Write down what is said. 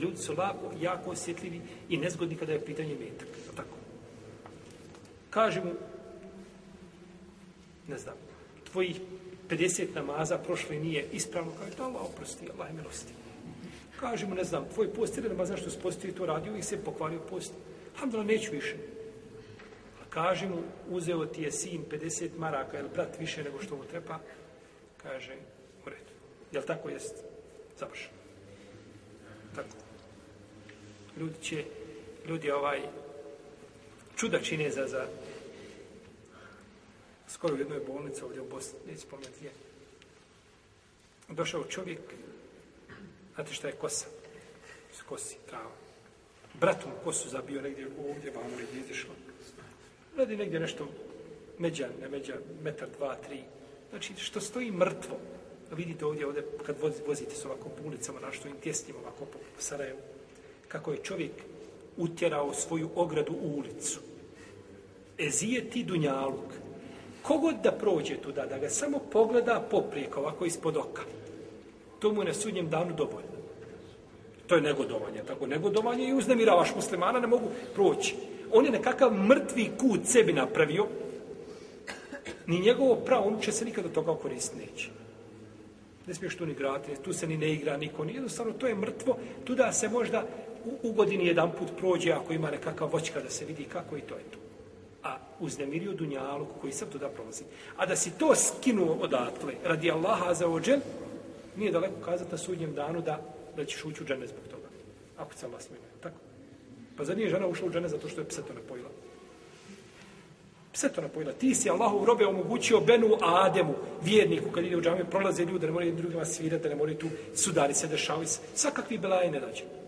ljudi su lako, jako osjetljivi i nezgodni kada je pitanje metak. Tako. Kaže mu, ne znam, tvojih 50 namaza prošle nije ispravno, kaže, da Allah oprosti, Allah je milosti. Kaže mu, ne znam, tvoj post ili namaz, zašto si postio i to radio i se pokvario post. Alhamdulillah, neću više. A kaže mu, uzeo ti je sin 50 maraka, jel brat više nego što mu treba, kaže, u redu. Jel tako jest? Završeno. Tako. Ljudi će, ljudi ovaj, čuda čine za, za skoro u jednoj bolnici ovdje u Bosni, neće spomenuti gdje. Došao čovjek, znate šta je kosa? S kosi, trava. Brat mu kosu zabio negdje ovdje, vamo negdje izišlo. Radi negdje nešto međa, ne međa, metar, dva, tri. Znači, što stoji mrtvo. Vidite ovdje, ovdje kad vozite se ovako po ulicama, našto im tjesnim ovako po Sarajevu, kako je čovjek utjerao svoju ogradu u ulicu. Ezijeti dunjaluk. Kogod da prođe tuda, da ga samo pogleda poprijek ovako ispod oka, to mu je na sudnjem danu dovoljno. To je negodovanje. Tako negodovanje i uznemiravaš muslimana, ne mogu proći. On je nekakav mrtvi kut sebi napravio, ni njegovo pravo, on će se nikada toga koristiti neće. Ne smiješ tu ni grati, tu se ni ne igra niko, ni jednostavno, to je mrtvo, tu da se možda u, u godini jedan put prođe, ako ima nekakav voćka da se vidi kako i to je to. A uznemirio dunjalu koji sam tuda prolazi. A da si to skinuo odatle, radi Allaha za ođel, nije daleko kazati na sudnjem danu da, da ćeš ući u džene zbog toga. Ako se Allah smiluje. Tako? Pa za nije žena ušla u džene zato što je pseto napojila. Pseto napojila. Ti si Allahu robe omogućio Benu Ademu, vjerniku, kad ide u džame, prolaze ljudi, ne moraju drugima svirati, ne moraju tu sudari se dešavati. Svakakvi belaje ne dađe.